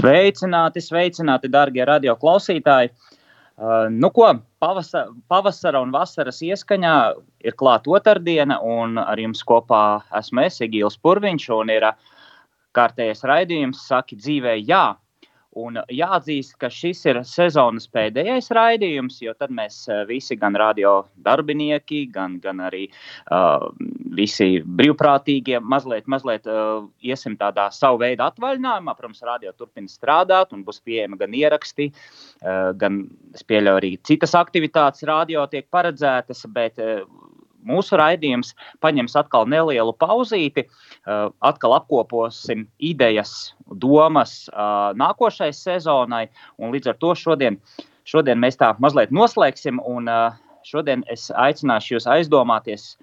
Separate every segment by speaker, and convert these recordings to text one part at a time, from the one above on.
Speaker 1: Sveicināti, sveicināti, darbie radio klausītāji! Uh, nu ko, pavasara, pavasara un vasaras ieskaņā ir klāta otrdiena, un ar jums kopā esmu es, Egīls Purviņš, un ir kārtējais raidījums Saki dzīvē jā! Un jāatzīst, ka šis ir sezonas pēdējais raidījums, jo tad mēs eh, visi, gan radio darbinieki, gan, gan arī uh, visi brīvprātīgie, mazliet, mazliet uh, iesim tādā savu veidu atvaļinājumā. Protams, radio turpina strādāt un būs pieejama gan ieraksti, uh, gan es pieļauju arī citas aktivitātes radio tiek paredzētas, bet uh, mūsu raidījums paņems atkal nelielu pauzīti, atkal apkoposim idejas, domas nākošai sezonai, līdz ar to šodien, šodien mēs tā mazliet noslēgsim, un šodien es aicināšu jūs aizdomāties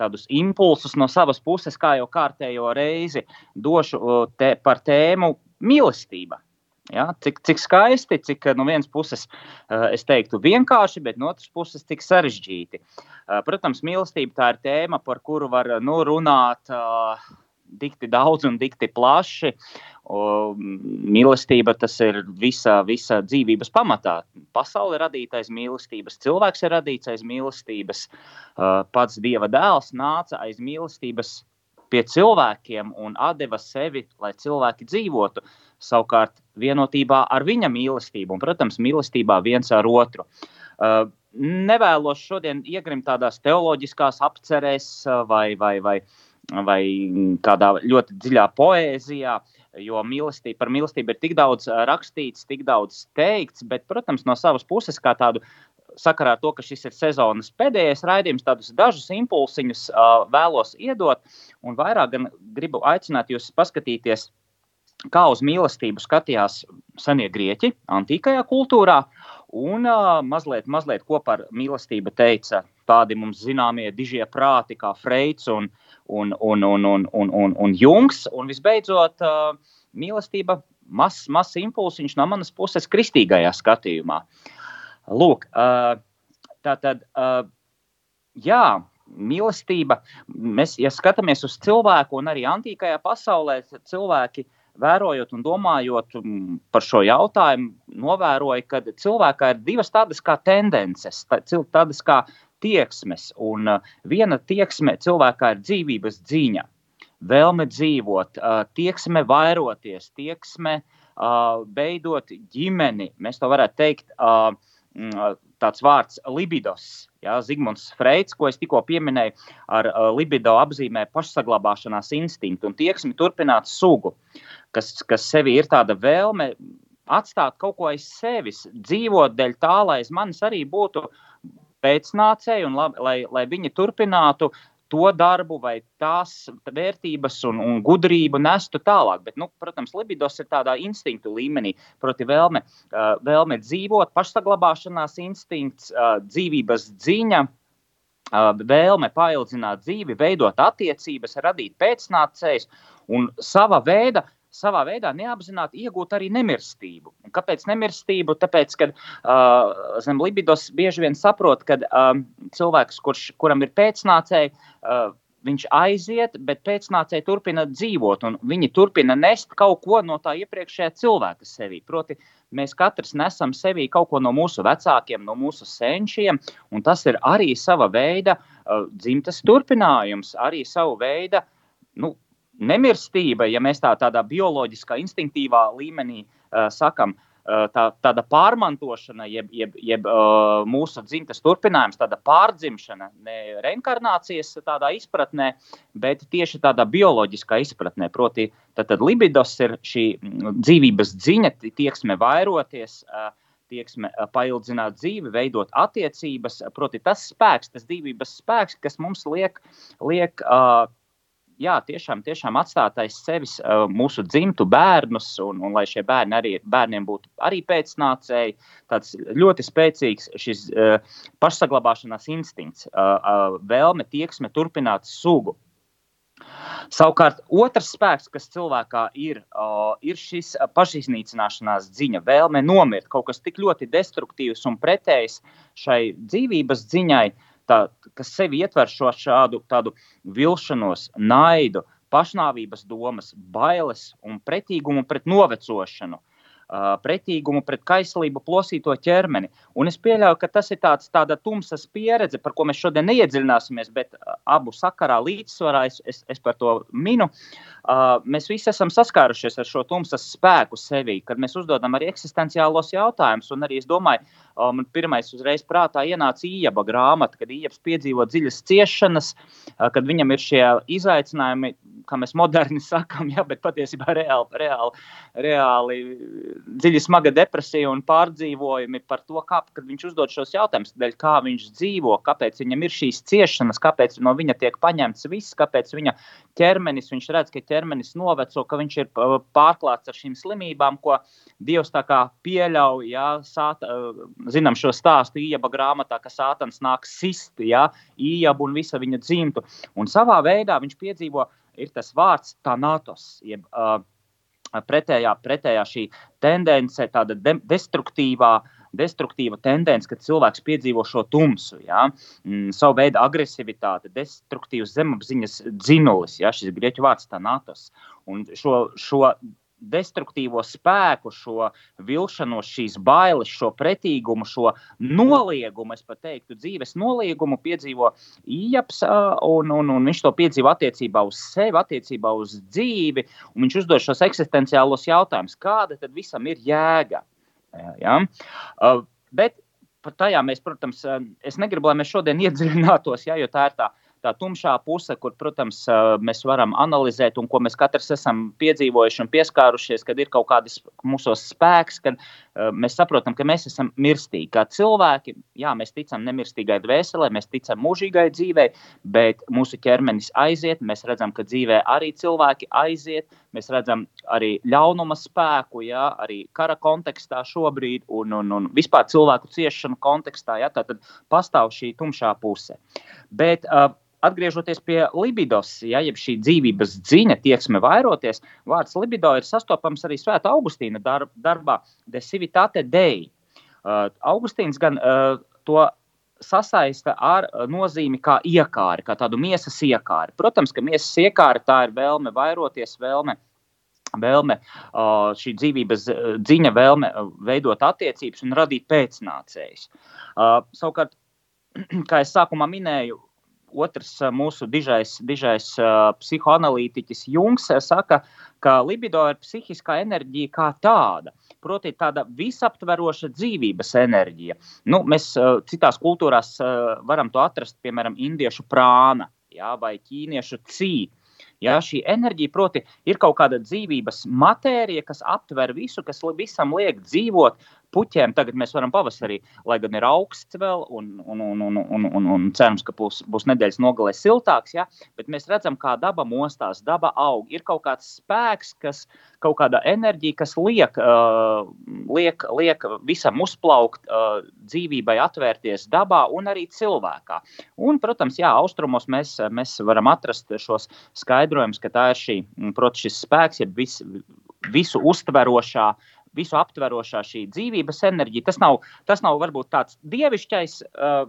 Speaker 1: tādus impulsus no savas puses, kā jau kārtējo reizi došu te, par tēmu mīlestība. Ja, cik, cik skaisti, cik no vienas puses uh, es teiktu vienkārši, bet no otras puses cik sarežģīti. Uh, protams, mīlestība tā ir tēma, par kuru var nu, runāt uh, dikti daudz un dikti plaši. O, mīlestība tas ir visa, visa dzīvības pamatā. Pasaule ir radīta aiz mīlestības, cilvēks ir radīts aiz mīlestības, pats Dieva dēls nāca aiz mīlestības pie cilvēkiem un deva sevi, lai cilvēki dzīvotu. Savukārt, vienotībā ar viņa mīlestību, un, protams, mīlestībā viens ar otru. Uh, nevēlos šodien iegrimt tādās teoloģiskās apcerēs vai, vai, vai, vai kādā ļoti dziļā poēzijā, jo mīlestība, par mīlestību ir tik daudz rakstīts, tik daudz teikts, bet, protams, no savas puses, kā tādu sakarā ar to, ka šis ir sezonas pēdējais raidījums, tādus dažus impulsiņus uh, vēlos iedot, un vairāk gan gribu aicināt jūs paskatīties, kā uz mīlestību skatījās senie grieķi antīkajā kultūrā, un uh, mazliet, mazliet ko par mīlestību teica tādi mums zināmie dižie prāti, kā Freits un, un, un, un, un, un, un, un Jungs, un visbeidzot, uh, mīlestība mazs mas impulsiņš no manas puses kristīgajā skatījumā. Uh, Lūk, tā tad, jā, mīlestība, mēs, ja skatāmies uz cilvēku un arī antīkajā pasaulē, cilvēki vērojot un domājot par šo jautājumu, novēroja, ka cilvēkā ir divas tādas kā tendences, tādas kā tieksmes. Un viena tieksme cilvēkā ir dzīvības dziņa, vēlme dzīvot, tieksme vairoties, tieksme veidot ģimeni. Mēs to varētu teikt Mm, tāds vārds libidos. Ja, Zigmunds Freits, ko es tikko pieminēju, ar libido apzīmē pašsaglabāšanās instinktu un tieksmi turpināt sugu, kas, kas sevi ir tāda vēlme atstāt kaut ko aiz sevis, dzīvot dēļ tā, lai aiz manis arī būtu pēcnācēji un lai, lai, lai viņi turpinātu to darbu vai tās vērtības un, un gudrību nestu tālāk. Bet, nu, protams, libidos ir tādā instinktu līmenī, proti, vēlme, uh, vēlme dzīvot, pašsaglabāšanās instinkts, uh, dzīvības ziņa. Uh, vēlme paildzināt dzīvi, veidot attiecības, radīt pēcnācējus un sava veida savā veidā neapzināti iegūt arī nemirstību. Un kāpēc nemirstību? Tāpēc, ka uh, zem libidos bieži vien saprot, ka uh, cilvēks, kurš, kuram ir pēcnācēji, uh, viņš aiziet, bet pēcnācēji turpina dzīvot, un viņi turpina nest kaut ko no tā iepriekšējā cilvēka sevī. Proti, mēs katrs nesam sevī kaut ko no mūsu vecākiem, no mūsu senčiem, un tas ir arī sava veida uh, dzimtas turpinājums, arī sava veida nu, nemirstība, ja mēs tā tādā bioloģiskā, instinktīvā līmenī uh, sakam, uh, tā, tāda pārmantošana, jeb, jeb, jeb uh, mūsu dzimtas turpinājums, tāda pārdzimšana, ne reinkarnācijas tādā izpratnē, bet tieši tādā bioloģiskā izpratnē. Proti, tad, tad libidos ir šī dzīvības dziņa, tieksme vairoties. Uh, tieksme paildzināt dzīvi, veidot attiecības. Proti, tas spēks, tas dzīvības spēks, kas mums liek, liek uh, jā, tiešām, tiešām atstāt aiz sevis uh, mūsu dzimtu bērnus, un, un lai šie bērni arī, bērniem būtu arī pēcnācēji, tāds ļoti spēcīgs šis uh, pašsaglabāšanās instinkts, uh, uh, vēlme, tieksme turpināt sugu. Savukārt, otrs spēks, kas cilvēkā ir, uh, ir šis pašiznīcināšanās ziņa, vēlme nomirt, kaut kas tik ļoti destruktīvs un pretējs šai dzīvības ziņai, tā, kas sevi ietver šo šādu tādu vilšanos, naidu, pašnāvības domas, bailes un pretīgumu pret novecošanu. Uh, pretīgumu pret kaislību, plosīto ķermeni. Un es pieļauju, ka tas ir tāds, tāda tumsas pieredze, par ko mēs šodien neiedziļināsimies, bet abu sakarā līdzsvarā es, es, es par to minu. Mēs visi esam saskārušies ar šo tumsas spēku sevī, kad mēs uzdodam arī eksistenciālos jautājumus. Un arī es domāju, man pirmais uzreiz prātā ienāca Ieba grāmata, kad Iebs piedzīvo dziļas ciešanas, kad viņam ir šie izaicinājumi, kā mēs moderni sakām, ja, bet patiesībā reāli, reāli, reāli dziļi smaga depresija un pārdzīvojumi par to, kā viņš uzdod šos jautājumus, dēļ kā viņš dzīvo, kāpēc viņam ir šīs ciešanas, kāpēc no viņa tiek paņemts viss, kāpēc viņa ķermenis, viņš redz, ka ķermenis noveco, ka viņš ir pārklāts ar šīm slimībām, ko Dievs tā kā pieļauj, ja, sāta, zinām šo stāstu Ieba grāmatā, ka sātans nāk sist, ja, Iebu un visa viņa dzimtu, un savā veidā viņš piedzīvo ir tas vārds tanatos, jeb uh, pretējā, pretējā šī tendence, tāda de destruktīvā, destruktīva tendence, kad cilvēks piedzīvo šo tumsu, ja? mm, savu veidu agresivitāti, destruktīvas zemapziņas dzinulis, ja? šis grieķu vārds tanatos. Un šo, šo destruktīvo spēku, šo vilšanos, šīs bailes, šo pretīgumu, šo noliegumu, es pat teiktu, dzīves noliegumu piedzīvo Ieps, un, un, un viņš to piedzīvo attiecībā uz sevi, attiecībā uz dzīvi, un viņš uzdod šos eksistenciālos jautājumus, kāda tad visam ir jēga. Ja? Bet par tajā mēs, protams, es negribu, lai mēs šodien iedziļinātos, ja, jo tā ir tā tā tumšā puse, kur, protams, mēs varam analizēt un ko mēs katrs esam piedzīvojuši un pieskārušies, kad ir kaut kāds mūsu spēks, kad mēs saprotam, ka mēs esam mirstīgi. Kā cilvēki, jā, mēs ticam nemirstīgai dvēselē, mēs ticam mūžīgai dzīvei, bet mūsu ķermenis aiziet, mēs redzam, ka dzīvē arī cilvēki aiziet, mēs redzam arī ļaunuma spēku, jā, arī kara kontekstā šobrīd un, un, un vispār cilvēku ciešanu kontekstā, jā, tad pastāv šī tumšā puse. Bet, uh, Atgriežoties pie libidos, ja jeb šī dzīvības dziņa, tieksme vairoties, vārds libido ir sastopams arī Svētā Augustīna darb, darbā De Civitate Dei. Uh, Augustīns gan uh, to sasaista ar uh, nozīmi kā iekāri, kā tādu miesas iekāri. Protams, ka miesas iekāri tā ir vēlme vairoties, vēlme vēlme, uh, šī dzīvības uh, dziņa, vēlme veidot attiecības un radīt pēcnācējus. Savukārt, kā jau sākumā minēju, otrs mūsu dižais, dižais uh, psihoanalītiķis Jungs saka, ka libido ir psihiskā enerģija kā tāda. Proti, tāda visaptveroša dzīvības enerģija. Nu, mēs citās kultūrās varam to atrast, piemēram, indiešu prāna jā, vai ķīniešu cīņa. Ja, šī enerģija, proti, ir kaut kāda dzīvības matērija, kas aptver visu, kas visam liek dzīvot, puķiem. Tagad mēs varam pavasarī, lai gan ir augsts vēl, un, un, un, un, un, un, un cerams, ka būs, būs nedēļas nogalē siltāks, ja? bet mēs redzam, kā daba mostās, daba aug. Ir kaut kāds spēks, kas, kaut kāda enerģija, kas liek, uh, liek, liek visam uzplaukt, uh, dzīvībai atvērties dabā un arī cilvēkā. Un, protams, jā, austrumos mēs, mēs varam atrast šos skaidrojumus, ka tā ir šī, protams, šis spēks, ja vis, visu uztverošā uh, visu aptverošā šī dzīvības enerģija. Tas nav, tas nav varbūt tāds dievišķais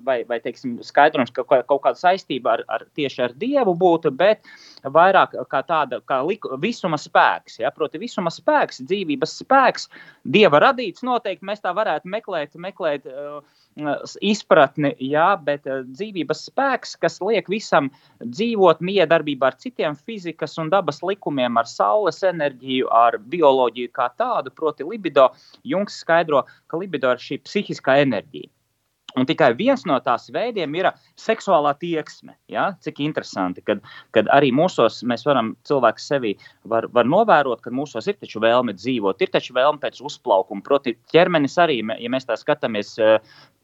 Speaker 1: vai, vai teiksim, skaidrojums, ka kaut kāda saistība ar, ar, tieši ar dievu būtu, bet vairāk kā tāda kā liku, visuma spēks. Ja? Proti, visuma spēks, dzīvības spēks, dieva radīts noteikti mēs tā varētu meklēt. meklēt uh, izpratni, jā, bet eh, dzīvības spēks, kas liek visam dzīvot miedarbībā ar citiem fizikas un dabas likumiem, ar saules enerģiju, ar bioloģiju kā tādu, proti, libido. Jungs skaidro, ka libido ir šī psihiskā enerģija. Un tikai viens no tās veidiem ir seksuālā tieksme. Ja? Cik interesanti, kad, kad arī mūsos mēs varam cilvēku sevi var, var novērot, ka mūsos ir taču vēlme dzīvot, ir taču vēlme pēc uzplaukuma. Proti, ķermenis arī, ja mēs tā skatāmies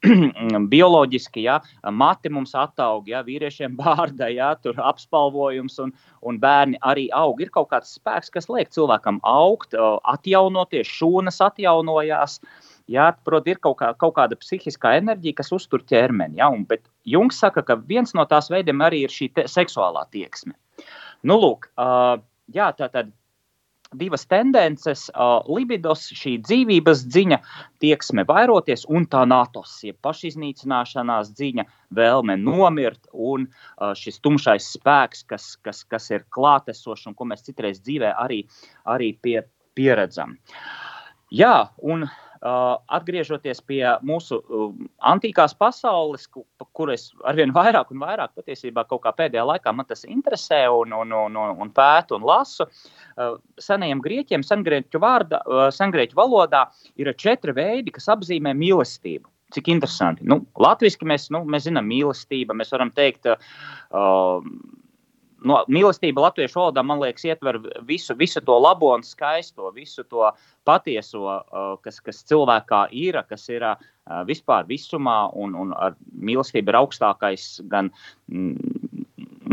Speaker 1: bioloģiski, ja, mati mums attaug, ja, vīriešiem bārda, ja, tur apspalvojums un, un bērni arī aug. Ir kaut kāds spēks, kas liek cilvēkam augt, atjaunoties, šūnas atjaunojās. Uh, Jā, proti, ir kaut, kā, kaut kāda psihiskā enerģija, kas uztur ķermeni. Ja? Un, bet Junks saka, ka viens no tās veidiem arī ir šī te, seksuālā tieksme. Nu, lūk, uh, jā, tā tad divas tendences uh, - libidos, šī dzīvības ziņa, tieksme vairoties, un tā natos, jeb pašiznīcināšanās ziņa, vēlme nomirt, un uh, šis tumšais spēks, kas, kas, kas ir klātesošs un ko mēs citreiz dzīvē arī, arī pie, pieredzam. Jā, un atgriežoties pie mūsu uh, antīkās pasaules, kur es arvien vairāk un vairāk patiesībā kaut kā pēdējā laikā man tas interesē un, un, un, un pētu un lasu. Uh, senajiem grieķiem, sengrieķu, vārda, sengrieķu valodā ir četri veidi, kas apzīmē mīlestību. Cik interesanti. Nu, Latvijasiski mēs, nu, mēs zinām, mīlestība. Mēs varam teikt, uh, no, mīlestība latviešu valodā, man liekas, ietver visu, visu to labo un skaisto, visu to patieso, uh, kas, kas cilvēkā ir, kas ir uh, vispār visumā, un, un ar mīlestību ir augstākais gan. Mm,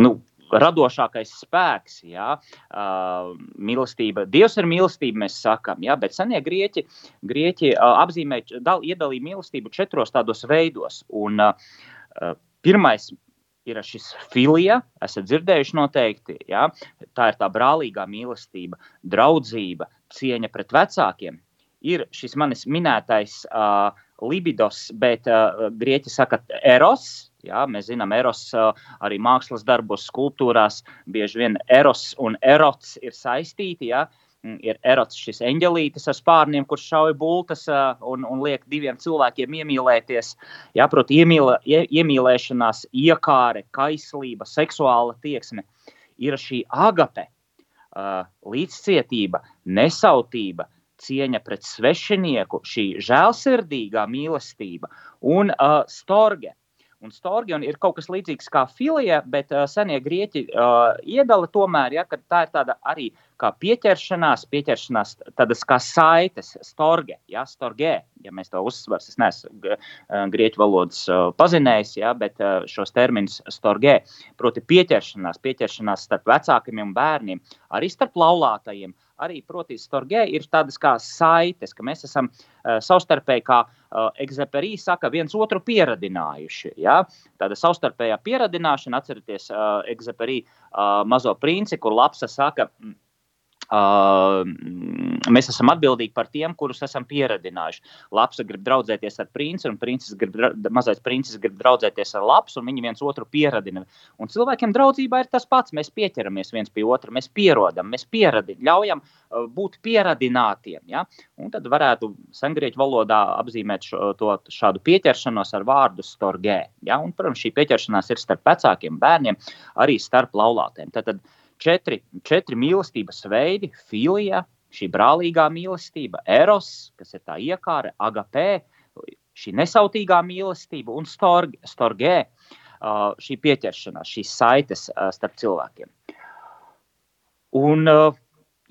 Speaker 1: nu, radošākais spēks, ja, uh, mīlestība. Dievs ir mīlestība, mēs sakām, ja, bet senie grieķi, grieķi uh, apzīmē, dal, iedalīja mīlestību četros tādos veidos. Un, uh, pirmais ir šis filija, esat dzirdējuši noteikti. Ja? Tā ir tā brālīgā mīlestība, draudzība, cieņa pret vecākiem. Ir šis manis minētais uh, libidos, bet uh, grieķi saka eros. Jā, mēs zinām, eros uh, arī mākslas darbos, skulptūrās bieži vien eros un erots ir saistīti. Jā. Uh, ir erots šis eņģelītis ar spārniem, kurš šauj bultas un, un liek diviem cilvēkiem iemīlēties. Jā, proti, iemīlē, ie, iemīlēšanās, iekāre, kaislība, seksuāla tieksme. Ir šī agape, līdzcietība, nesautība, cieņa pret svešinieku, šī žēlsirdīgā mīlestība un storge. Un storgion ir kaut kas līdzīgs kā filija, bet uh, senie grieķi uh, iedala tomēr, ja, ka tā ir tāda arī kā pieķeršanās, pieķeršanās tādas kā saites, storge, ja, storgē, ja mēs to uzsvars, es neesmu grieķu valodas uh, pazinējis, ja, bet uh, šos terminus storgē, proti pieķeršanās, pieķeršanās starp vecākiem un bērniem, arī starp laulātajiem, arī, protams, Storgē ir tādas kā saites, ka mēs esam uh, savstarpēji, kā uh, Egzeperī saka, viens otru pieradinājuši. Ja? Tāda savstarpējā pieradināšana, atcerieties, uh, Egzeperī uh, mazo princi, kur Lapsa saka, mm, mēs esam atbildīgi par tiem, kurus esam pieredzinājuši. Labs grib draudzēties ar princi, un princis grib, mazais princis grib draudzēties ar labs, un viņi viens otru pieradina. Un cilvēkiem draudzībā ir tas pats. Mēs pieķeramies viens pie otra, mēs pierodam, mēs pieradinām, ļaujam būt pieradinātiem. Ja? Un tad varētu sengrieķu valodā apzīmēt šo, to, šādu pieķeršanos ar vārdu storgē. Ja? Un, protams, šī pieķeršanās ir starp vecākiem bērniem, arī starp laulātiem. Tad, tad četri, četri mīlestības veidi - filija, šī brālīgā mīlestība, eros, kas ir tā iekāra, agapē, šī nesautīgā mīlestība un storge, storgē, šī pieķeršanās, šīs saites starp cilvēkiem. Un,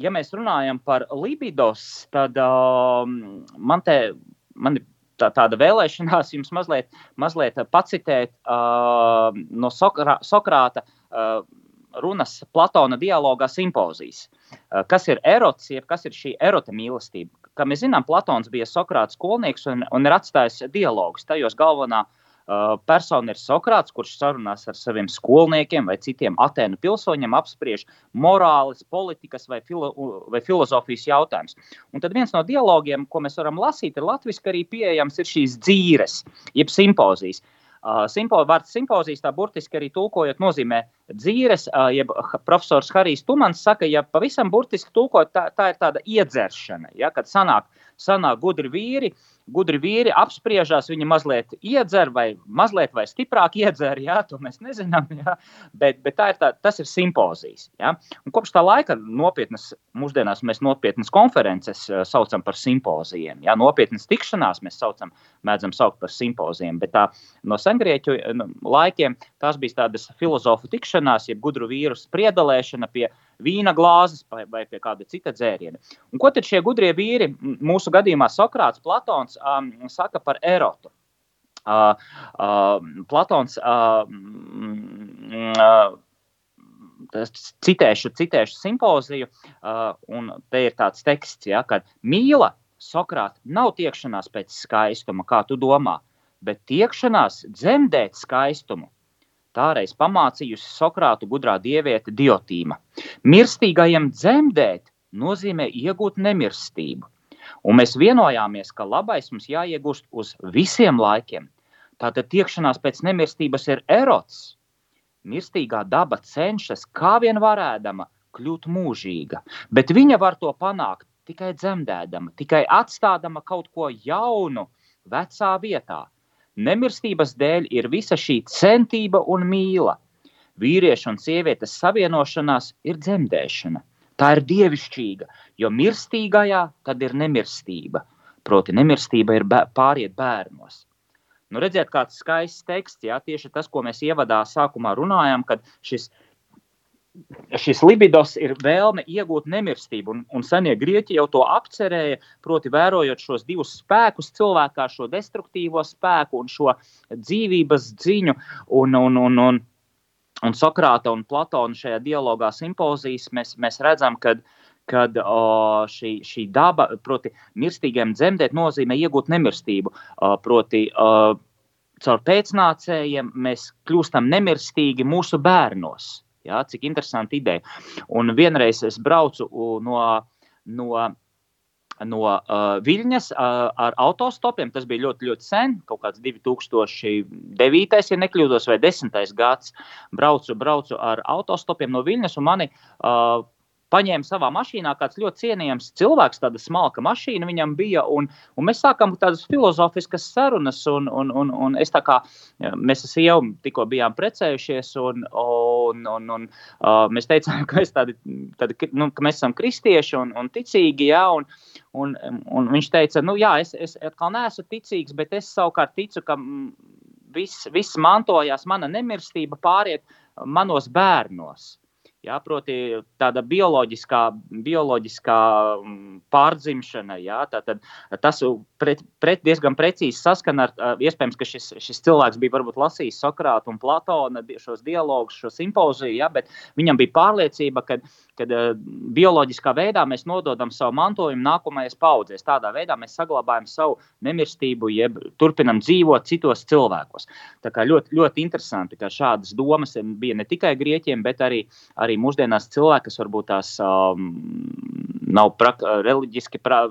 Speaker 1: ja mēs runājam par libidos, tad man te man ir tā, tāda vēlēšanās jums mazliet, mazliet pacitēt no Sokrā, Sokrāta runas Platona dialogā simpozijas. Eh, kas ir erots, jeb kas ir šī erota mīlestība? Kā mēs zinām, Platons bija Sokrāts skolnieks un, un ir atstājis dialogus. Tajos galvenā uh, persona ir Sokrāts, kurš sarunās ar saviem skolniekiem vai citiem Atēnu pilsoņiem, apspriež morāles, politikas vai, filo, vai filozofijas jautājumus. Un tad viens no dialogiem, ko mēs varam lasīt, ir latviešu arī pieejams, ir šīs dzīves, jeb simpozijas. Uh, Simpo, vārds simpozijas, tā burtiski arī tulkojot, nozīmē dzīves, jeb profesors Harijs Tumans saka, ja pavisam burtiski tulkot, tā, tā ir tāda iedzeršana, ja, kad sanāk, sanāk gudri vīri, gudri vīri apspriežās, viņi mazliet iedzer vai mazliet vai stiprāk iedzer, jā, to mēs nezinām, jā, bet, bet tā ir tā, tas ir simpozijas. Jā. Un kopš tā laika nopietnas, mūsdienās mēs nopietnas konferences saucam par simpozijiem, jā, nopietnas tikšanās mēs saucam, mēdzam saukt par simpozijiem, bet tā no sengrieķu laikiem tās bija tādas filozofu tikšanās, jeb gudru vīru spriedalēšana pie vīna glāzes vai, vai pie kāda cita dzēriena. Un ko tad šie gudrie vīri, mūsu gadījumā Sokrāts, Platons, um, saka par erotu? Uh, uh, Platons uh, uh, citēšu, citēšu simpoziju, uh, un te ir tāds teksts, ja, ka mīla Sokrāta nav tiekšanās pēc skaistuma, kā tu domā, bet tiekšanās dzemdēt skaistumu Tāreiz pamācījusi Sokrātu gudrā dieviete Diotīma. Mirstīgajam dzemdēt nozīmē iegūt nemirstību. Un mēs vienojāmies, ka labais mums jāiegūst uz visiem laikiem. Tātad tiekšanās pēc nemirstības ir erots. Mirstīgā daba cenšas, kā vien varēdama, kļūt mūžīga, bet viņa var to panākt tikai dzemdēdama, tikai atstādama kaut ko jaunu, vecā vietā. Nemirstības dēļ ir visa šī centība un mīla. Vīrieša un sievietes savienošanās ir dzemdēšana. Tā ir dievišķīga, jo mirstīgajā tad ir nemirstība. Proti, nemirstība ir bē, pāriet bērnos. Nu, redziet, kāds skaists teksts, jā, tieši tas, ko mēs ievadā sākumā runājām, kad šis šis libidos ir vēlme iegūt nemirstību, un, un senie grieķi jau to apcerēja, proti, vērojot šos divus spēkus cilvēkā, šo destruktīvo spēku un šo dzīvības ziņu. Un, un, un, un, un Sokrāta un Platona šajā dialogā simpozijas mēs, mēs redzam, ka kad o, šī, šī daba, proti, mirstīgiem dzemdēt, nozīmē iegūt nemirstību. O, proti, o, caur pēcnācējiem mēs kļūstam nemirstīgi mūsu bērnos. Ja, cik interesanti ideja. Un vienreiz es braucu no, no, no uh, Viļņas uh, ar autostopiem. Tas bija ļoti, ļoti sen, kaut kāds 2009, ja nekļūdos, vai 10. gads. Braucu, braucu ar autostopiem no Viļņas un mani. Uh, paņēma savā mašīnā kāds ļoti cienījams cilvēks, tāda smalka mašīna viņam bija, un, un mēs sākām tādas filozofiskas sarunas, un, un, un, un es tā kā, mēs ar sievu tikko bijām precējušies, un, un, un, un uh, mēs teicām, ka, tādi, tādi, nu, ka mēs esam kristieši un, un ticīgi, jā, un, un, un viņš teica, nu jā, es, es atkal neesmu ticīgs, bet es savukārt ticu, ka viss, viss mantojās, mana nemirstība pāriet manos bērnos. Jā, proti, tāda bioloģiskā, bioloģiskā mm, pārdzimšana. Jā, tātad, tas pret, pret diezgan precīzi saskana ar, iespējams, ka šis, šis cilvēks bija varbūt lasījis Sokrātu un Platona šos dialogus, šo simpoziju, jā, bet viņam bija pārliecība, ka, ka bioloģiskā veidā mēs nododam savu mantojumu nākamajai paudzēs. Tādā veidā mēs saglabājam savu nemirstību, jeb turpinam dzīvot citos cilvēkos. Tā kā ļoti, ļoti interesanti, ka šādas domas bija ne tikai grieķiem, bet arī, arī arī mūsdienās cilvēki, kas varbūt tās um, nav prak reliģiski pra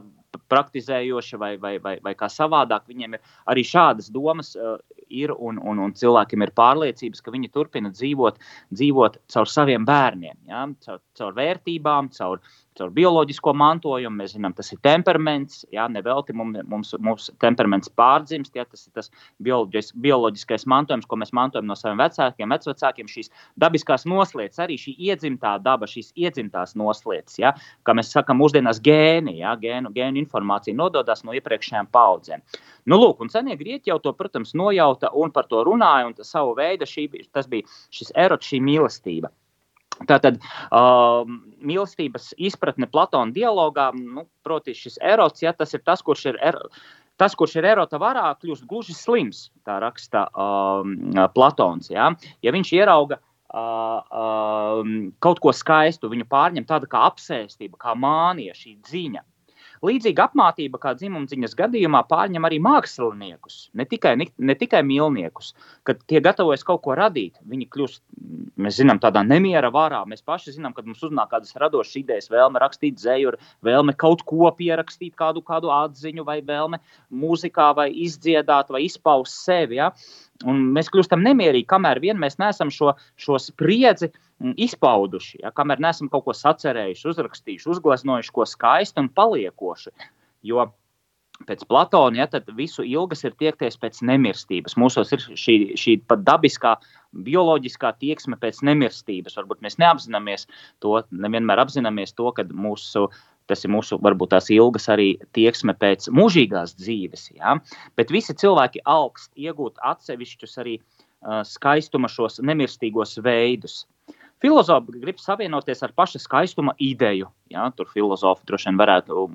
Speaker 1: praktizējoši vai, vai, vai, vai kā savādāk, viņiem ir arī šādas domas. Uh, ir un, un, un cilvēkiem ir pārliecības, ka viņi turpina dzīvot, dzīvot caur saviem bērniem, ja? caur, caur vērtībām, caur, caur bioloģisko mantojumu. Mēs zinām, tas ir temperaments. Jā, nevelti mums, mums, mums temperaments pārdzimst. Jā, tas ir tas bioloģis, bioloģiskais mantojums, ko mēs mantojam no saviem vecākiem, vecākiem. Šīs dabiskās noslēdzes, arī šī iedzimtā daba, šīs iedzimtās noslēdzes, jā, kā mēs sakām, mūsdienās gēni, jā, gēnu, gēnu informācija nododas no iepriekšējām paudzēm. Nu, lūk, un senie grieķi jau to, protams, nojauta un par to runāja, un tas savu veidu šī, tas bija šis erots, šī mīlestība. Tātad uh, mīlestības izpratne Platona dialogā, nu, proti, šis erots, ja tas ir tas, kurš ir. Er, Tas, kurš ir erota varā, kļūst gluži slims, tā raksta um, Platons. Ja? ja viņš ierauga uh, uh, kaut ko skaistu, viņu pārņem tāda kā apsēstība, kā mānija, šī ziņa. Līdzīga apmācība, kā dzimumziņas gadījumā, pārņem arī māksliniekus, ne tikai, ne, ne tikai mīlniekus. Kad tie gatavojas kaut ko radīt, viņi kļūst, mēs zinām, tādā nemiera varā. Mēs paši zinām, kad mums uznāk kādas radošas idejas, vēlme rakstīt dzēju, vēlme kaut ko pierakstīt, kādu, kādu atziņu, vai vēlme mūzikā, vai izdziedāt, vai izpaust sevi. Ja? Un mēs kļūstam nemierīgi, kamēr vien mēs neesam šo, šo spriedzi mm, izpauduši, ja, kamēr neesam kaut ko sacerējuši, uzrakstījuši, uzgleznojuši ko skaistu un paliekošu. Jo pēc Platona, ja, tad visu ilgas ir tiekties pēc nemirstības. Mūsos ir šī, šī pat dabiskā, bioloģiskā tieksme pēc nemirstības. Varbūt mēs neapzināmies to, nevienmēr apzināmies to, ka mūsu Tas ir mūsu, varbūt tās ilgas arī tieksme pēc mūžīgās dzīves. Ja? Bet visi cilvēki augst iegūt atsevišķus arī uh, skaistuma šos nemirstīgos veidus. Filozofi grib savienoties ar paša skaistuma ideju. Ja? Tur filozofi droši vien varētu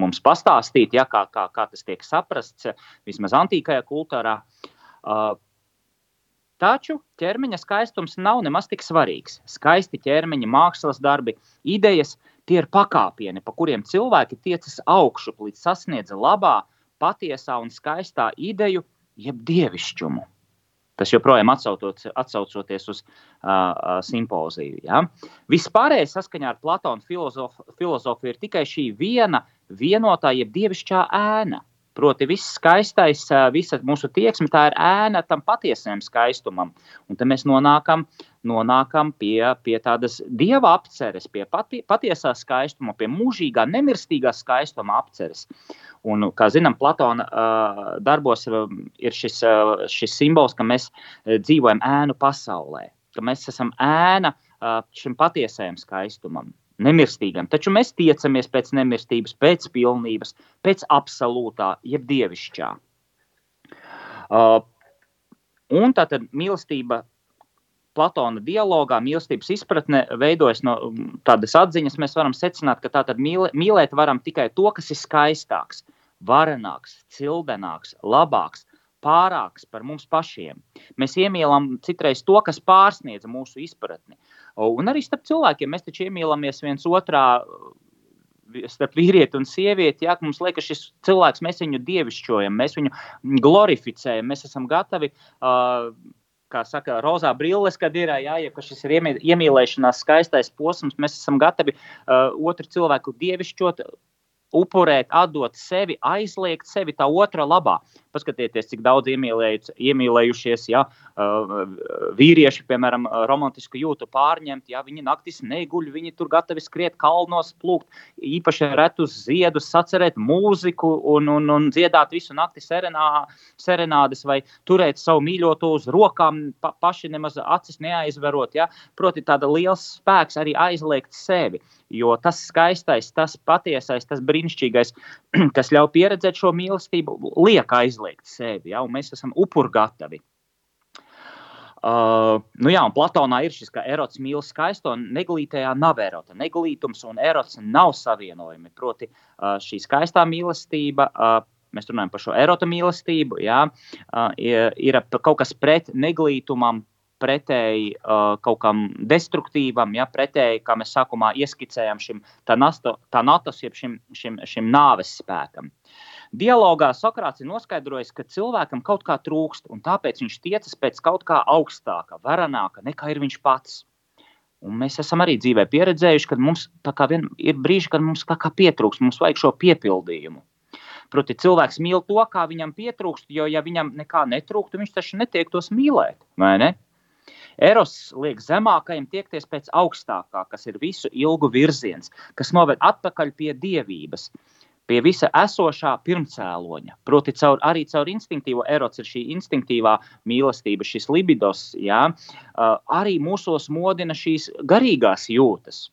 Speaker 1: mums pastāstīt, ja? kā, kā, kā tas tiek saprasts vismaz antīkajā kultūrā. Uh, Taču ķermeņa skaistums nav nemaz tik svarīgs. Skaisti ķermeņa, mākslas darbi, idejas Tie ir pakāpieni, pa kuriem cilvēki tiecas augšup līdz sasniedza labā, patiesā un skaistā ideju, jeb dievišķumu. Tas joprojām atsaucoties uz uh, simpoziju. Ja? Vispārējais saskaņā ar Platona filozofu, filozofiju ir tikai šī viena vienotā, jeb dievišķā ēna. Proti, viss skaistais, visa mūsu tieksme, tā ir ēna tam patiesajam skaistumam. Un tad mēs nonākam, nonākam pie, pie tādas dieva apceres, pie pati, patiesā skaistuma, pie mūžīgā, nemirstīgā skaistuma apceres. Un, kā zinām, Platona uh, darbos ir šis, uh, šis simbols, ka mēs dzīvojam ēnu pasaulē, ka mēs esam ēna uh, šim patiesajam skaistumam nemirstīgam. Taču mēs tiecamies pēc nemirstības, pēc pilnības, pēc absolūtā, jeb dievišķā. Uh, un tā tad mīlestība. Platona dialogā mīlestības izpratne veidojas no tādas atziņas. Mēs varam secināt, ka tātad mīl, mīlēt varam tikai to, kas ir skaistāks, varenāks, cildenāks, labāks, pārāks par mums pašiem. Mēs iemīlam citreiz to, kas pārsniedz mūsu izpratni. Un arī starp cilvēkiem mēs taču iemīlamies viens otrā. Starp vīrieti un sievieti, ja mums liekas, šis cilvēks, mēs viņu dievišķojam, mēs viņu glorificējam, mēs esam gatavi uh, kā saka, rozā brilles, kad ir, jā, ja šis ir iemīlēšanās skaistais posms, mēs esam gatavi uh, otru cilvēku dievišķot, upurēt, atdot sevi, aizliegt sevi tā otra labā. Paskatieties, cik daudz iemīlējušies, ja vīrieši, piemēram, romantisku jūtu pārņemt, ja viņi naktis neguļ, viņi tur gatavi skriet kalnos, plūkt, īpaši retus ziedus, sacerēt mūziku un, un, un dziedāt visu nakti serenā, serenādes vai turēt savu mīļoto uz rokām, pa, paši nemaz acis neaizverot. Ja? Proti, tāda liels spēks arī aizliegt sevi. Jo tas skaistais, tas patiesais, tas brīnišķīgais, kas ļauj pieredzēt šo mīlestību, liek aizliegt sevi, ja, mēs esam upurgatavi. Uh, nu jā, un Platonā ir šis, erots mīl skaisto, un neglītajā nav erota. Neglītums un erots nav savienojami. Proti, uh, šī skaistā mīlestība, uh, mēs runājam par šo erota mīlestību, jā, uh, ir, ir kaut kas pret neglītumam, pretēji uh, kaut kam destruktīvam, ja pretēji, kā mēs sākumā ieskicējām, šim tānatos, jeb šim, šim, šim nāves spēkam. Dialogā Sokrāts ir noskaidrojis, ka cilvēkam kaut kā trūkst, un tāpēc viņš tiecas pēc kaut kā augstāka, varenāka nekā ir viņš pats. Un mēs esam arī dzīvē pieredzējuši, ka mums vien, ir brīži, kad mums kā, kā pietrūkst, mums vajag šo piepildījumu. Proti, cilvēks mīl to, kā viņam pietrūkst, jo, ja viņam nekā netrūkst, viņš taču netiek tos mīlēt. Ne? Eros liek zemākajam tiekties pēc augstākā, kas ir visu ilgu virziens, kas noved atpakaļ pie dievības, pie visa esošā pirmcēloņa. Proti, caur, arī caur instinktīvo erots ir šī instinktīvā mīlestība, šis libidos, jā, arī mūsos modina šīs garīgās jūtas.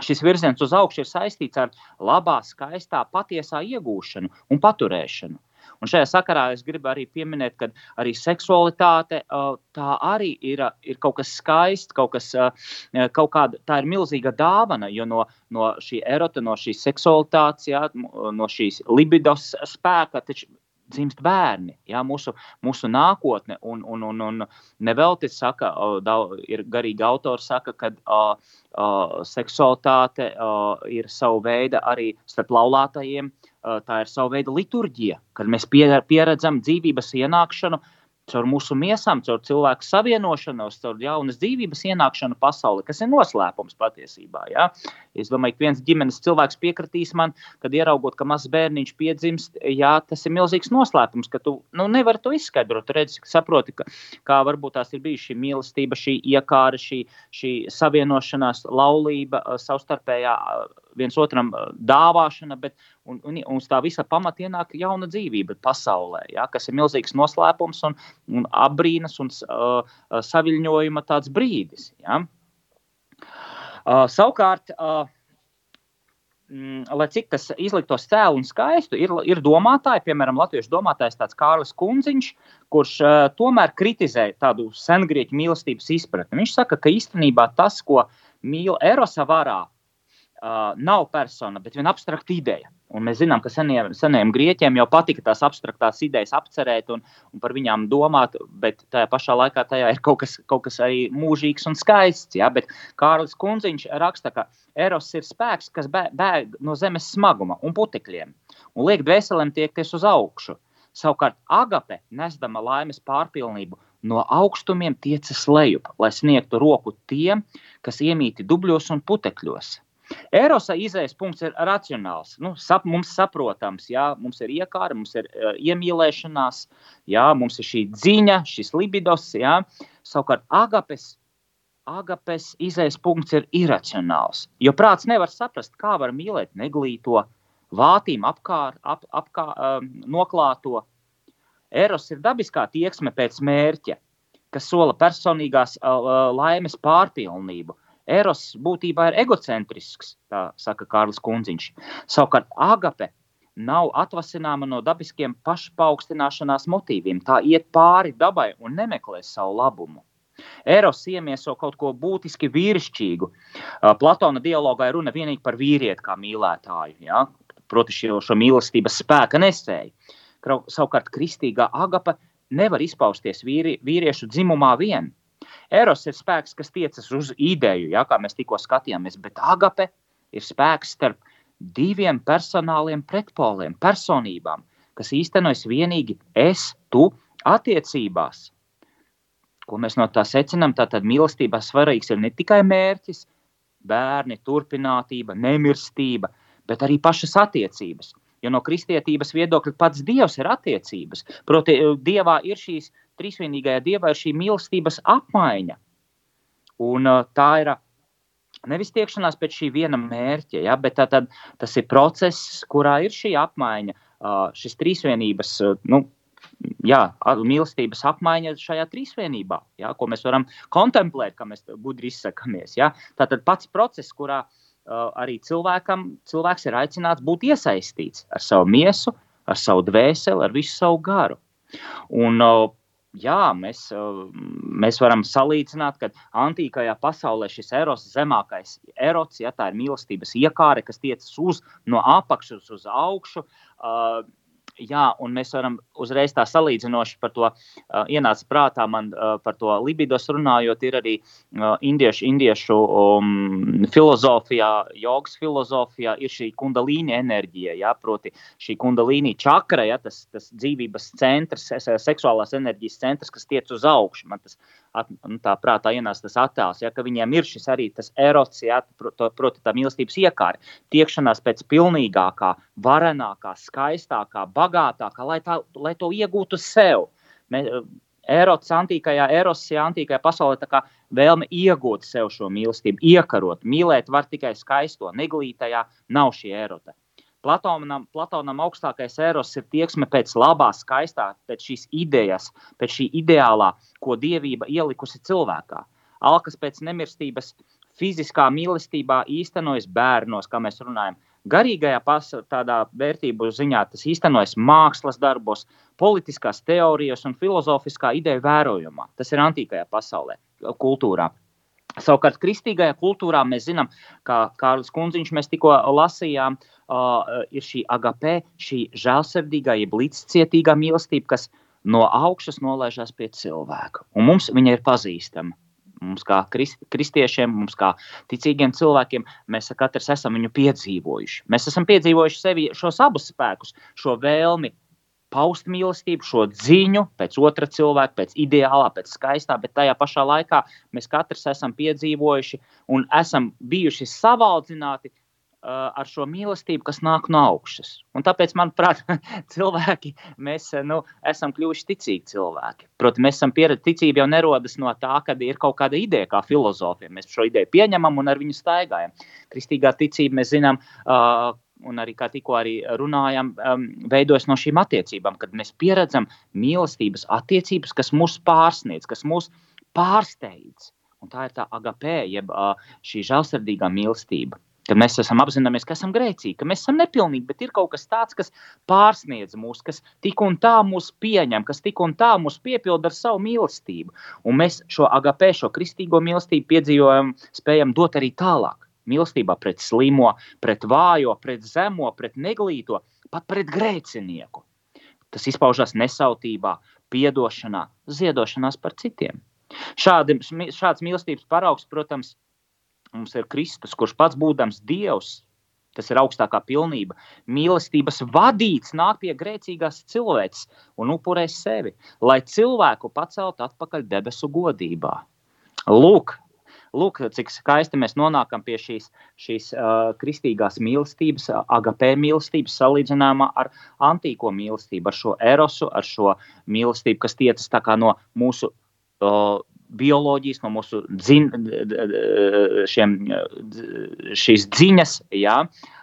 Speaker 1: Šis virziens uz augšu ir saistīts ar labā, skaistā, patiesā iegūšanu un paturēšanu. Un šajā sakarā es gribu arī pieminēt, ka arī seksualitāte tā arī ir, ir kaut kas skaists, kaut, kas, kaut kāda, tā ir milzīga dāvana, jo no, no šī erota, no šīs seksualitātes, jā, no šīs libidos spēka, taču dzimst bērni, jā, mūsu, mūsu nākotne. Un, un, un, un nevelti saka, daudz, ir garīgi autori saka, ka uh, uh, seksualitāte uh, ir sava veida arī starp laulātajiem. Uh, tā ir sava veida liturģija, kad mēs pieredzam dzīvības ienākšanu caur mūsu miesām, caur cilvēku savienošanos, caur jaunas dzīvības ienākšanu pasaulē, kas ir noslēpums patiesībā. Ja? Es domāju, ka viens ģimenes cilvēks piekritīs man, kad ieraugot, ka mazs bērniņš piedzimst, jā, tas ir milzīgs noslēpums, ka tu nu, nevari to izskaidrot. Tu redzi, ka saproti, ka, kā varbūt tās ir bijusi šī mīlestība, šī iekāra, šī, šī savienošanās, laulība, savstarpējā viens otram dāvāšana, bet un, un, un uz tā visa pamata ienāk jauna dzīvība pasaulē, ja, kas ir milzīgs noslēpums un, un apbrīnas un uh, saviņojuma tāds brīdis. Ja. Uh, savukārt, uh, mm, lai cik tas izliktos cēlu un skaistu, ir, ir domātāji, piemēram, latviešu domātājs tāds Kārlis Kunziņš, kurš uh, tomēr kritizē tādu sengrieķu mīlestības izpratni. Viņš saka, ka īstenībā tas, ko mīl Erosa varā, uh, nav persona, bet viena abstrakta ideja. Un mēs zinām, ka seniem, seniem grieķiem jau patika tās abstraktās idejas apcerēt un, un par viņām domāt, bet tajā pašā laikā tajā ir kaut kas, kaut kas arī mūžīgs un skaists. Ja? Bet Kārlis Kunziņš raksta, ka Eros ir spēks, kas bēg no zemes smaguma un putekļiem un liek dvēselēm tiekties uz augšu. Savukārt agape, nesdama laimes pārpilnību, no augstumiem tiecas lejup, lai sniegtu roku tiem, kas iemīti dubļos un putekļos. Erosa izējas punkts ir racionāls, nu, sap, mums saprotams, jā, mums ir iekāra, mums ir uh, iemīlēšanās, jā, mums ir šī dziņa, šis libidos, jā. savukārt agapes, agapes izējas punkts ir iracionāls, jo prāts nevar saprast, kā var mīlēt neglīto, vātīm apkārt, ap, apkār, um, noklāto. Eros ir dabiskā tieksme pēc mērķa, kas sola personīgās uh, laimes pārpilnību, Eros būtībā ir egocentrisks, tā saka Kārlis Kunziņš. Savukārt agape nav atvasināma no dabiskiem pašpaukstināšanās motīviem. Tā iet pāri dabai un nemeklē savu labumu. Eros iemieso kaut ko būtiski vīrišķīgu. Platona dialogā ir runa tikai par vīrieti kā mīlētāju, ja? proti, šo, šo mīlestības spēka nesēju. Savukārt, kristīgā agape nevar izpausties vīri, vīriešu dzimumā vien. Eros ir spēks, kas tiecas uz ideju, ja, kā mēs tikko skatījāmies, bet agape ir spēks starp diviem personāliem pretpoliem, personībām, kas īstenojas vienīgi es, tu attiecībās. Ko mēs no tā secinām? Tātad mīlestībā svarīgs ir ne tikai mērķis, bērni, turpinātība, nemirstība, bet arī pašas attiecības. Jo no kristietības viedokļa pats Dievs ir attiecības. Proti, Dievā ir šīs trīsvienīgajā dievā ir šī mīlestības apmaiņa. Un uh, tā ir nevis tiekšanās pēc šī viena mērķa, ja, bet tā, tad, tas ir process, kurā ir šī apmaiņa, uh, šis trīsvienības. Uh, nu, jā, mīlestības apmaiņa šajā trīsvienībā, jā, ko mēs varam kontemplēt, kā mēs gudri izsakāmies. Jā. Tātad pats process, kurā uh, arī cilvēkam, cilvēks ir aicināts būt iesaistīts ar savu miesu, ar savu dvēseli, ar visu savu garu. Un, uh, jā, mēs, mēs varam salīdzināt, ka antīkajā pasaulē šis eros zemākais erots, ja tā ir mīlestības iekāre, kas tiecas uz no apakšas uz augšu. Jā, un mēs varam uzreiz tā salīdzinoši par to uh, ienāca prātā man uh, par to libidos runājot, ir arī uh, indiešu, indiešu um, filozofijā, jogas filozofijā ir šī kundalīni enerģija, jā, proti šī kundalīni čakra, jā, tas, tas dzīvības centrs, seksuālās enerģijas centrs, kas tiec uz augšu. Man tas at, nu, tā prātā ienāca tas attēls, ja, ka viņiem ir šis arī tas erots, ja, proti tā mīlestības iekāra, tiekšanās pēc pilnīgākā, varenākā, skaistākā, bagātākā, lai, tā, lai to iegūtu sev. Mē, Erots antīkajā, erosijā, antīkajā pasaulē tā kā vēlme iegūt sev šo mīlestību, iekarot. Mīlēt var tikai skaisto, neglītajā nav šī erota. Platonam, Platonam augstākais eros ir tieksme pēc labā, skaistā, pēc šīs idejas, pēc šī ideālā, ko dievība ielikusi cilvēkā. Alkas pēc nemirstības fiziskā mīlestībā īstenojas bērnos, kā mēs runājam. Garīgajā pasaulē, vērtību ziņā tas īstenojas mākslas darbos, politiskās teorijas un filozofiskā ideja vērojumā. Tas ir antīkajā pasaulē, kultūrā. Savukārt, kristīgajā kultūrā mēs zinām, kā Kārlis Kunziņš mēs tikko lasījām, uh, ir šī agapē, šī žēlsirdīgā, jeb līdzcietīgā mīlestība, kas no augšas nolaižās pie cilvēka. Un mums viņa ir pazīstama. Mums, kā kristiešiem, mums, kā ticīgiem cilvēkiem, mēs katrs esam viņu piedzīvojuši. Mēs esam piedzīvojuši sevi šos abus spēkus, šo vēlmi paust mīlestību, šo ziņu pēc otra cilvēka, pēc ideālā, pēc skaistā, bet tajā pašā laikā mēs katrs esam piedzīvojuši un esam bijuši savaldzināti uh, ar šo mīlestību, kas nāk no augšas. Un tāpēc, manuprāt, cilvēki, mēs nu, esam kļuvuši ticīgi cilvēki. Protams, mēs esam pieredzējuši, ticība jau nerodas no tā, ka ir kaut kāda ideja, kā filozofija. Mēs šo ideju pieņemam un ar viņu staigājam. Kristīgā ticība, mēs zinām, uh, un arī kā tikko arī runājam, um, veidojas no šīm attiecībām, kad mēs pieredzam mīlestības attiecības, kas mūs pārsniedz, kas mūs pārsteidz. Un tā ir tā agapē, jeb uh, šī žēlsirdīgā mīlestība. Kad mēs esam apzināmies, ka esam grēcīgi, ka mēs esam nepilnīgi, bet ir kaut kas tāds, kas pārsniedz mūs, kas tik un tā mūs pieņem, kas tik un tā mūs piepilda ar savu mīlestību. Un mēs šo agapē, šo kristīgo mīlestību piedzīvojam, spējam dot arī tālāk. Mīlestībā pret slimo, pret vājo, pret zemo, pret neglīto, pat pret grēcinieku. Tas izpaužās nesautībā, piedošanā, ziedošanās par citiem. Šādi, šāds mīlestības paraugs, protams, Mums ir Kristus, kurš pats būdams Dievs, tas ir augstākā pilnība. Mīlestības vadīts nāk pie grēcīgās cilvēces un upurē sevi, lai cilvēku paceltu atpakaļ debesu godībā. Lūk, lūk cik skaisti mēs nonākam pie šīs, šīs uh, kristīgās mīlestības, agapē mīlestības, salīdzinājumā ar antīko mīlestību, ar šo erosu, ar šo mīlestību, kas tiecas no mūsu uh, bioloģijas, no mūsu dzin, šiem, šīs dziņas, jā,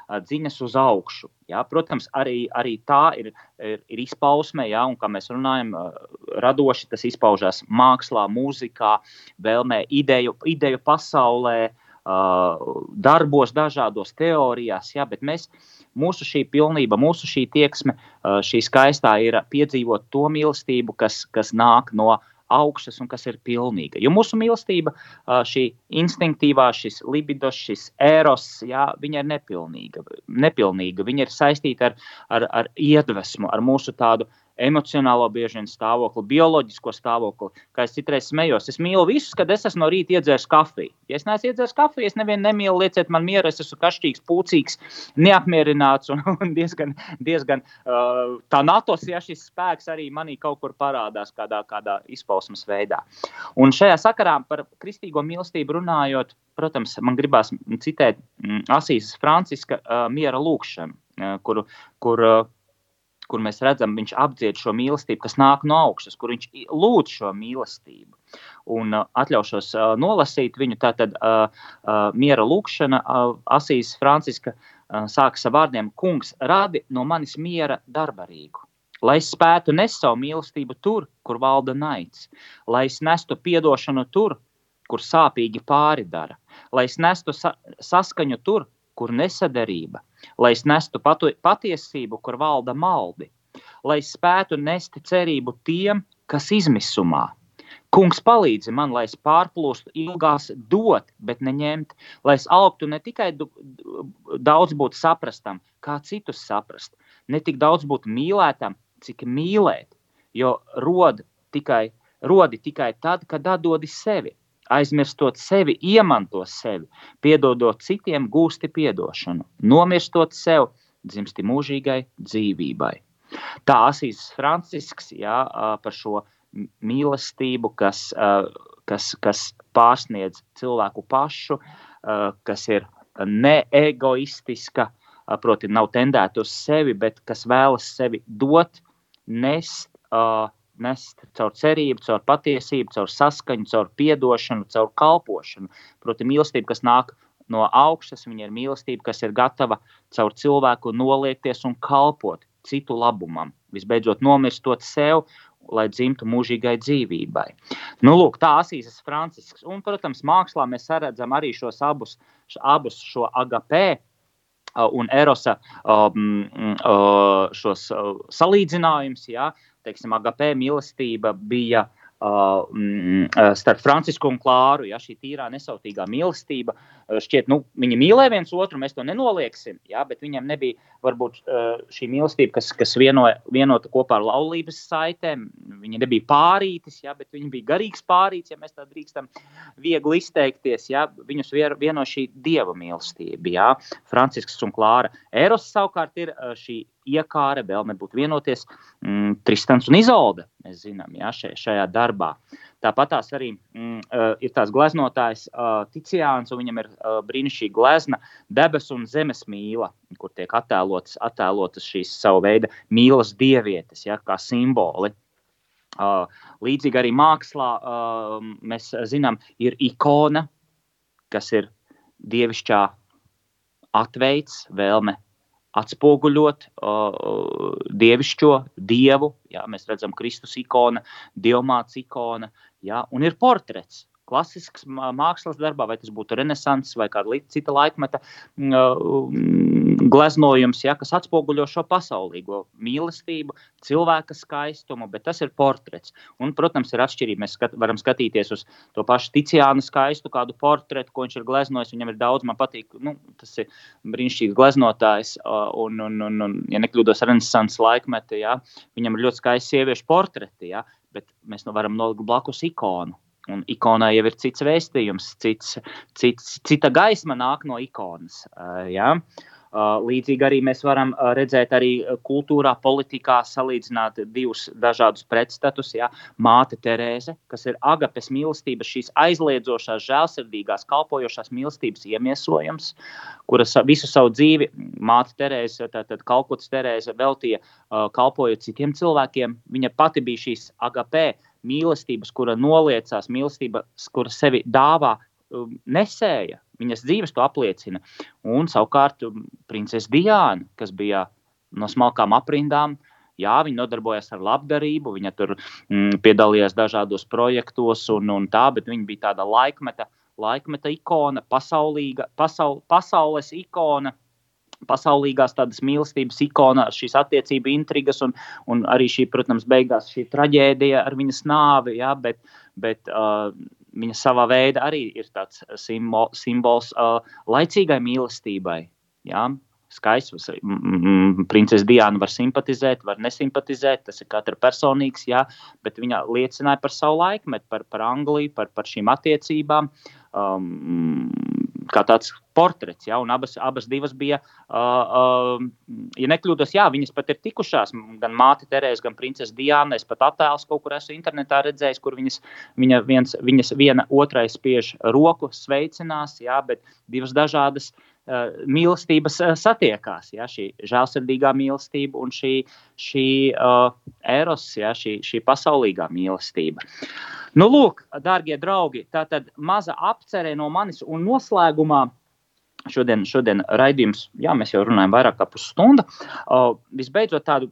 Speaker 1: dziņas uz augšu. Jā. Protams, arī, arī tā ir, ir, ir izpausme, jā, un kā mēs runājam, radoši tas izpaužās mākslā, mūzikā, vēlmē, ideju, ideju pasaulē, darbos, dažādos teorijās, jā, bet mēs, mūsu šī pilnība, mūsu šī tieksme, šī skaistā ir piedzīvot to mīlestību, kas, kas nāk no augšas un kas ir pilnīga. Jo mūsu mīlestība, šī instinktīvā, šis libido, šis eros, jā, viņa ir nepilnīga. nepilnīga. Viņa ir saistīta ar, ar, ar iedvesmu, ar mūsu tādu emocionālo bieži vien stāvokli, bioloģisko stāvokli. Kā es citreiz smējos, es mīlu visus, kad es esmu no rīta iedzēris kafiju. Ja es neesmu iedzēris kafiju, es nevienu nemīlu, lieciet man mieru, es esmu kašķīgs, pūcīgs, neapmierināts un, un diezgan, diezgan uh, tā natos, ja šis spēks arī manī kaut kur parādās kādā, kādā izpausmes veidā. Un šajā sakarā par kristīgo mīlestību runājot, protams, man gribās citēt mm, Asīzes Franciska uh, miera lūkšanu, uh, kur, kur uh, kur mēs redzam, viņš apdzied šo mīlestību, kas nāk no augšas, kur viņš lūdz šo mīlestību. Un uh, atļaušos uh, nolasīt viņu tātad uh, uh, miera lūkšana, uh, Asīs Franciska uh, sākas ar vārdiem: Kungs, radi no manis miera darbarīgu. Lai es spētu nest savu mīlestību tur, kur valda naids, lai es nestu atdošanu tur, kur sāpīgi pāri dara, lai es nestu sa saskaņu tur, kur nesadarība, lai es nestu patu, patiesību, kur valda maldi, lai es spētu nest cerību tiem, kas izmisumā. Kungs palīdzi man, lai es pārplūstu ilgās dot, bet neņemt, lai es augtu ne tikai daudz būt saprastam, kā citus saprast, ne tik daudz būt mīlētam, cik mīlēt, jo rod tikai, rodi tikai tad, kad atdodi sevi aizmirstot sevi, iemantot sevi, piedodot citiem, gūsti atdošanu, nomirstot sev, dzimsti mūžīgai dzīvībai. Tā Asīs Francisks jā, par šo mīlestību, kas, kas, kas pārsniedz cilvēku pašu, kas ir neegoistiska, proti, nav tendēta uz sevi, bet kas vēlas sevi dot, nest, nest caur cerību, caur patiesību, caur saskaņu, caur atdošanu, caur kalpošanu. Proti, mīlestība, kas nāk no augšas, viņa ir mīlestība, kas ir gatava caur cilvēku noliekties un kalpot citu labumam. Visbeidzot, nomirstot sev, lai dzimtu mūžīgai dzīvībai. Nu, lūk, tā Asīzes Francisks. Un, protams, mākslā mēs redzam arī šos abus, abus šo agapē un erosa um, uh, šos uh, salīdzinājumus. Ja? Teiksim, agapē mīlestība bija Uh, starp Francisku un Klāru. Ja, šī tīrā nesautīgā mīlestība. Šķiet, nu, viņi mīlēja viens otru, mēs to nenolieksim. Ja, bet viņam nebija varbūt šī mīlestība, kas, kas vieno, vienota kopā ar laulības saitēm. Viņa nebija pārītis, ja, bet viņa bija garīgs pārītis, ja mēs tā drīkstam viegli izteikties. Ja. Viņus vieno šī dieva mīlestība. Ja. Francisks un Klāra. Eros savukārt ir šī iekāra, vēlme būt vienoties. Mm, Tristans un Izolde, mēs zinām, ja, šajā darbā. Tāpat tās arī mm, uh, ir tās gleznotājs uh, Ticiāns, un viņam ir uh, brīnišķīga glezna debesu un zemes mīla, kur tiek attēlotas, attēlotas šīs savu veidu mīlas dievietes, ja, kā simboli. Uh, līdzīgi arī mākslā uh, mēs zinām, ir ikona, kas ir dievišķā atveids, vēlme atspoguļot uh, dievišķo dievu. Jā, mēs redzam, Kristus ikona, dievmāts ikona, jā, un ir portrets klasisks mākslas darbā, vai tas būtu renaissance vai kāda cita laikmeta mm, gleznojums, ja, kas atspoguļo šo pasaulīgo mīlestību, cilvēka skaistumu, bet tas ir portrets. Un, protams, ir atšķirība. Mēs skat, varam skatīties uz to pašu Ticiānu skaistu, kādu portretu, ko viņš ir gleznojis. Viņam ir daudz, man patīk, nu, tas ir brīnišķīgs gleznotājs, un, un, un, un ja nekļūdos, renaissance laikmeta, ja, viņam ir ļoti skaisti sieviešu portreti, ja, bet mēs nu varam nolikt blakus ikonu Un ikonai jau ir cits vēstījums, cits, cits, cita gaisma nāk no ikonas. Uh, ja? uh, līdzīgi arī mēs varam redzēt arī kultūrā, politikā, salīdzināt divus dažādus pretstatus. Ja? Māte Terēze, kas ir agapes mīlestības, šīs aizliedzošās, žēlsirdīgās, kalpojošās mīlestības iemiesojums, kuras visu savu dzīvi māte Terēze, tātad Kalkutas Terēze veltīja kalpojot citiem cilvēkiem. Viņa pati bija šīs agapē mīlestības, kura noliecās, mīlestības, kura sevi dāvā, nesēja. Viņas dzīves to apliecina. Un savukārt um, princese Diana, kas bija no smalkām aprindām, Jā, viņa nodarbojās ar labdarību, viņa tur mm, piedalījās dažādos projektos, un, un tā, bet viņa bija tāda laikmeta, laikmeta ikona, pasaulīga, pasaul, pasaules ikona, pasaulīgās tādas mīlestības ikona, šīs attiecību intrigas un, un arī šī, protams, beigās šī traģēdija ar viņas nāvi, ja, bet, bet uh, viņa savā veidā arī ir tāds simbol, simbols uh, laicīgai mīlestībai. Ja. Skaists. Princese Diana var simpatizēt, var nesimpatizēt. Tas ir katra personīgs, jā, bet viņa liecināja par savu laikmetu, par, par Angliju, par, par šīm attiecībām. Um, kā tāds portrets. Ja, abas, abas divas bija, uh, uh, ja nekļūdos, jā, viņas pat ir tikušās. Gan māte Terēza, gan princese Diana. Es pat attēlus kaut kur esmu internetā redzējis, kur viņas, viņa viens, viņas viena otrai spiež roku, sveicinās, jā, bet divas dažādas. Uh, mīlestības uh, satiekās, ja, šī žēlsirdīgā mīlestība un šī, šī uh, eros, ja, šī, šī pasaulīgā mīlestība. Nu, lūk, darbie draugi, tā tad maza apcerē no manis un noslēgumā Šodien, šodien raidījums, jā, mēs jau runājam vairāk kā pusstundu. Uh, visbeidzot, tādu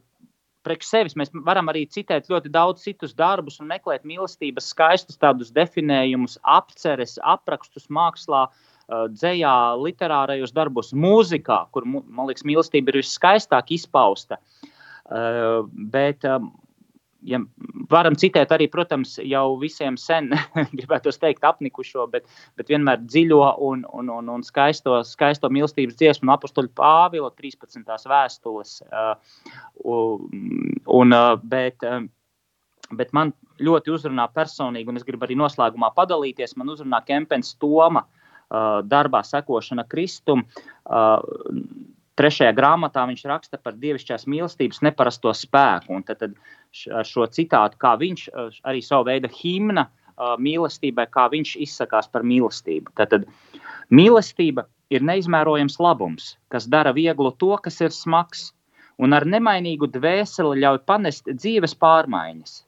Speaker 1: priekš sevis mēs varam arī citēt ļoti daudz citus darbus un meklēt mīlestības skaistus tādus definējumus, apceres, aprakstus mākslā. Uh, dzējā, literārajos darbos, mūzikā, kur, man liekas, mīlestība ir viskaistāk izpausta. Uh, bet um, ja varam citēt arī, protams, jau visiem sen, gribētu teikt, apnikušo, bet, bet vienmēr dziļo un, un, un, un skaisto, skaisto mīlestības dziesmu no apakstuļa Pāvila 13. vēstules. Un, bet, bet man ļoti uzrunā personīgi, un es gribu arī noslēgumā padalīties, man uzrunā Kempens Toma darbā sekošana Kristum Trešajā grāmatā viņš raksta par dievišķās mīlestības neparasto spēku. Un tad, tad ar šo citātu, kā viņš arī savu veidu himna mīlestībai, kā viņš izsakās par mīlestību. Tad, tad mīlestība ir neizmērojams labums, kas dara vieglu to, kas ir smags, un ar nemainīgu dvēseli ļauj panest dzīves pārmaiņas.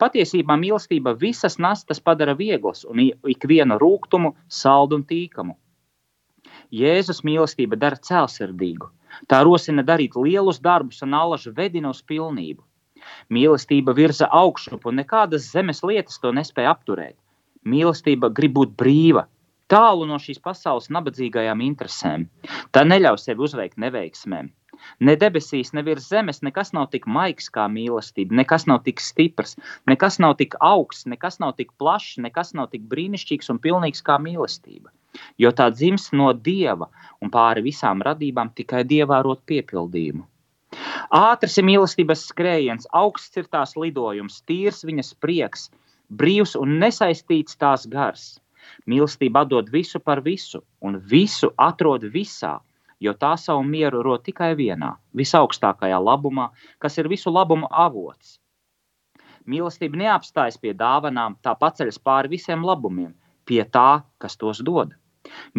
Speaker 1: Patiesībā mīlestība visas nastas padara vieglas un ikvienu rūkumu saldu un tīkamu. Jēzus mīlestība dara cēlsirdīgu. Tā rosina darīt lielus darbus un alažu vedina uz pilnību. Mīlestība virza augšup, un nekādas zemes lietas to nespēja apturēt. Mīlestība grib būt brīva, tālu no šīs pasaules nabadzīgajām interesēm. Tā neļauj sevi uzveikt neveiksmēm. Ne debesīs, ne virs zemes, nekas nav tik maigs kā mīlestība, nekas nav tik stiprs, nekas nav tik augsts, nekas nav tik plašs, nekas nav tik brīnišķīgs un pilnīgs kā mīlestība. Jo tā dzimst no dieva un pāri visām radībām tikai dievā rot piepildījumu. Ātrs ir mīlestības skrējiens, augsts ir tās lidojums, tīrs viņas prieks, brīvs un nesaistīts tās gars. Mīlestība dod visu par visu, un visu atrod visā, jo tā savu mieru rod tikai vienā, visaugstākajā labumā, kas ir visu labumu avots. Mīlestība neapstājas pie dāvanām, tā paceļas pāri visiem labumiem, pie tā, kas tos dod.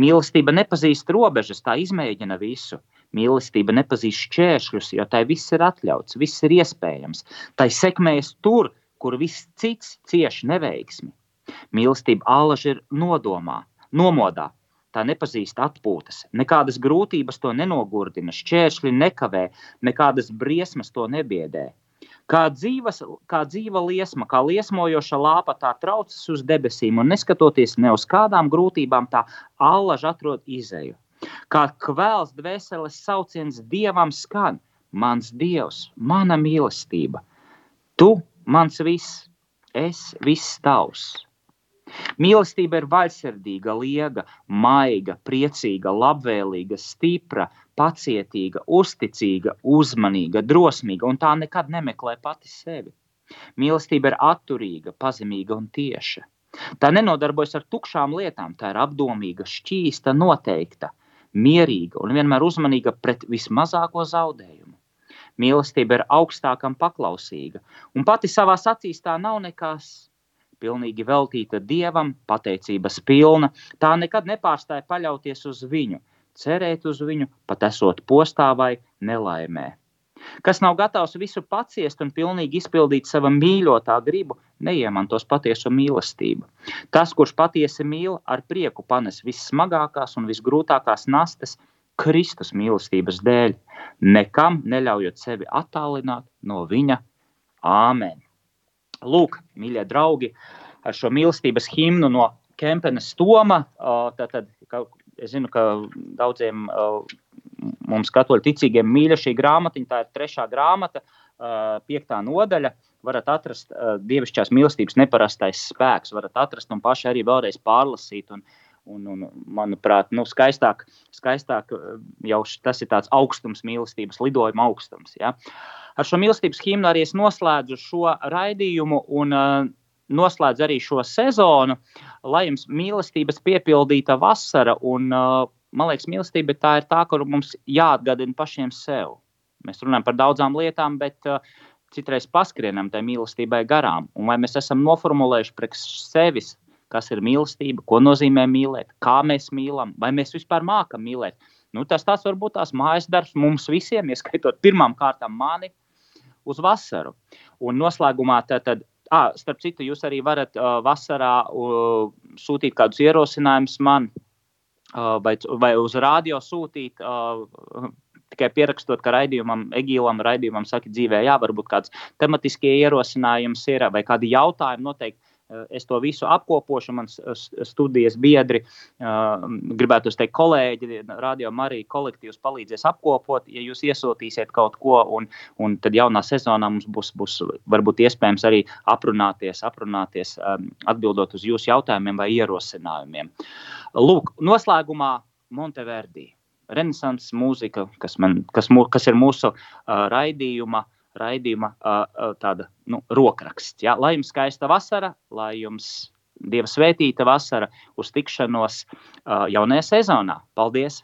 Speaker 1: Mīlestība nepazīst robežas, tā izmēģina visu. Mīlestība nepazīst šķēršļus, jo tai viss ir atļauts, viss ir iespējams. Tai sekmējas tur, kur viss cits cieši neveiksmi. Mīlestība alaži ir nodomā, nomodā, tā nepazīst atpūtas. Nekādas grūtības to nenogurdina, šķēršļi nekavē, nekādas briesmas to nebiedē. Kā, dzīvas, kā dzīva liesma, kā liesmojoša lāpa, tā traucas uz debesīm, un neskatoties ne uz kādām grūtībām, tā allaž atrod izēju. Kā kvēls dvēseles sauciens dievam skan: Mans dievs, mana mīlestība, tu mans viss, es viss tavs. Mīlestība ir vaļsirdīga, liega, maiga, priecīga, labvēlīga, stipra, pacietīga, uzticīga, uzmanīga, drosmīga, un tā nekad nemeklē pati sevi. Mīlestība ir atturīga, pazemīga un tieša. Tā nenodarbojas ar tukšām lietām, tā ir apdomīga, šķīsta, noteikta, mierīga un vienmēr uzmanīga pret vismazāko zaudējumu. Mīlestība ir augstākam paklausīga, un pati savā acīs tā nav nekas pilnīgi veltīta dievam, pateicības pilna, tā nekad nepārstāja paļauties uz viņu, cerēt uz viņu, pat esot postā vai nelaimē. Kas nav gatavs visu paciest un pilnīgi izpildīt sava mīļotā gribu, neiemantos patiesu mīlestību. Tas, kurš patiesi mīl, ar prieku panes vissmagākās un visgrūtākās nastas Kristus mīlestības dēļ, nekam neļaujot sevi attālināt no viņa. Āmen! Lūk, mīļie draugi, ar šo mīlestības himnu no Kempenes Toma. Tātad, es zinu, ka daudziem mums, katoļu ticīgiem, mīļa šī grāmatiņa. Tā ir trešā grāmata, piektā nodaļa. Varat atrast dievišķās mīlestības neparastais spēks, varat atrast un paši arī vēlreiz pārlasīt. Un, Un, un, manuprāt, nu, skaistāk, skaistāk jau tas ir tāds augstums, mīlestības lidojuma augstums. Ja? Uh, ar šo mīlestības himnu arī es noslēdzu šo raidījumu un uh, noslēdzu arī šo sezonu, lai jums mīlestības piepildīta vasara. Un, uh, man liekas, mīlestība tā ir tā, kur mums jāatgādina pašiem sev. Mēs runājam par daudzām lietām, bet uh, citreiz paskrienam tai mīlestībai garām. Un vai mēs esam noformulējuši priekš sevis, kas ir mīlestība, ko nozīmē mīlēt, kā mēs mīlam, vai mēs vispār mākam mīlēt. Nu, tas tāds varbūt tās mājas darbs mums visiem, ieskaitot pirmām kārtām mani, uz vasaru. Un noslēgumā tad, à, starp citu, jūs arī varat uh, vasarā uh, sūtīt kādus ierosinājumus man uh, vai, vai uz rādio sūtīt. Uh, tikai pierakstot, ka raidījumam, Egīlam, raidījumam, saka, dzīvē, jā, varbūt kāds tematiskie ierosinājums ir vai kādi jautājumi noteikti Es to visu apkopošu, mans studijas biedri, gribētu teikt, kolēģi, radio Marija kolektīvs palīdzēs apkopot, ja jūs iesūtīsiet kaut ko, un, un tad jaunā sezonā mums būs, būs varbūt iespējams arī aprunāties, aprunāties, atbildot uz jūsu jautājumiem vai ierosinājumiem. Lūk, noslēgumā Monteverdi. Renesanses mūzika, kas, man, kas, mū, kas ir mūsu uh, raidījuma uh, raidījuma tāda nu, rokraksts. Ja? Lai jums skaista vasara, lai jums dieva svētīta vasara uz tikšanos jaunajā sezonā. Paldies!